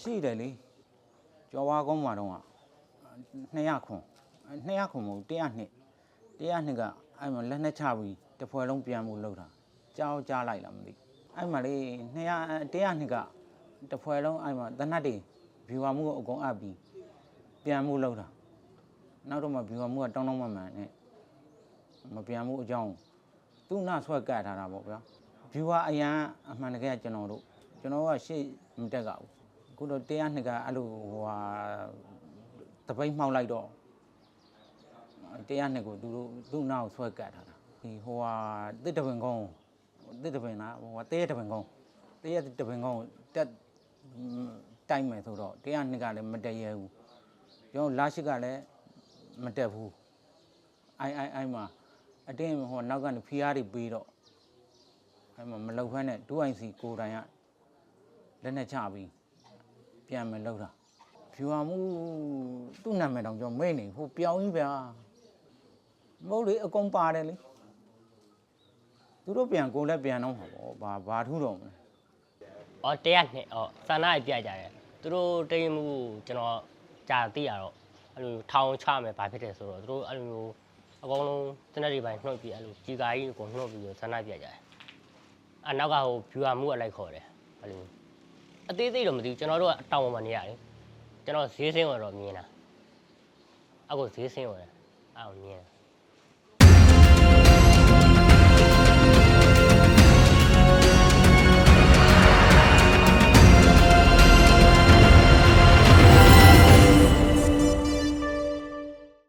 ရှိတယ်လေကျော်ဝါကုန်းမှာတော့200ခွန်200ခွန်မဟုတ်100နှစ်100နှစ်ကအဲ့မှာလက်နဲ့ချပြီးတစ်ဖွဲလုံးပြန်မှုလုပ်တာကြောက်ကြားလိုက်လားမသိအဲ့မှာလေ200 100နှစ်ကတစ်ဖွဲလုံးအဲ့မှာတနတ်တွေဘီဝါမှုကိုအကုန်အပ်ပြီးပြန်မှုလုပ်တာနောက်တော့မှဘီဝါမှုကတောင်းတောင်းမှန်မှန်နဲ့မပြန်မှုအကြောင်းသူ့နာဆွဲကတ်ထားတာပေါ့ဗျာဘီဝါအရန်အမှန်တကယ်ကျွန်တော်တို့ကျွန်တော်ကရှေ့မတက်ကဘူးအ ခုတော့တရားနှစ်ကအဲ့လိုဟိုဟာတပိတ်မှောက်လိုက်တော့တရားနှစ်ကိုသူတို့သူ့နောက်ဆွဲကတ်ထားတာဒီဟိုဟာတစ်တပင်ကုန်းတစ်တပင်လားဟိုဟာတဲတပင်ကုန်းတဲတပင်ကုန်းတက်တိုက်မယ်ဆိုတော့တရားနှစ်ကလည်းမတည့်ရဘူးကျွန်တော်လာရှိကလည်းမတက်ဘူးအိုင်အိုင်အိုင်မှာအတင်းဟိုနောက်ကနေဖီးအားတွေပေးတော့အဲ့မှာမလောက်ဖက်နဲ့ဒူအိုင်စီကိုတိုင်ကလက်နဲ့ချပြီး ပြန်မလောက်တာဖြူဟာမှုသူ့နာမည်တောင်ကျွန်တော်မေ့နေဟိုပြောင်းကြီးဗျာမဟုတ်လေအကုန်ပါတယ်လေသူတို့ပြန်ကိုလည်းပြန်တော့မှာပေါ့ဘာဘာထူးတော့မလဲ။အော်တရားနှစ်အော်ဆန္ဒရပြကြတယ်။သူတို့တိမ်မှုကျွန်တော်ကြာသိရတော့အဲ့လိုထောင်ချမယ်ဘာဖြစ်တယ်ဆိုတော့သူတို့အဲ့လိုမျိုးအကုန်လုံးတနက်တွေပိုင်းနှုတ်ပြီးအဲ့လိုကြီးကာကြီးကိုနှုတ်ပြီးတော့ဆန္ဒပြကြတယ်။အနောက်ကဟိုဖြူဟာမှုအလိုက်ခေါ်တယ်အဲ့လို အသေးသေးတော့မသိဘူးကျွန်တော်တို့ကတောင်ပေါ်မှာနေရတယ်။ကျွန်တော်ဈေးစင်းဝင်တော့မြင်တာ။အခုဈေးစင်းဝင်တယ်။အဲ့လိုမြင်တယ်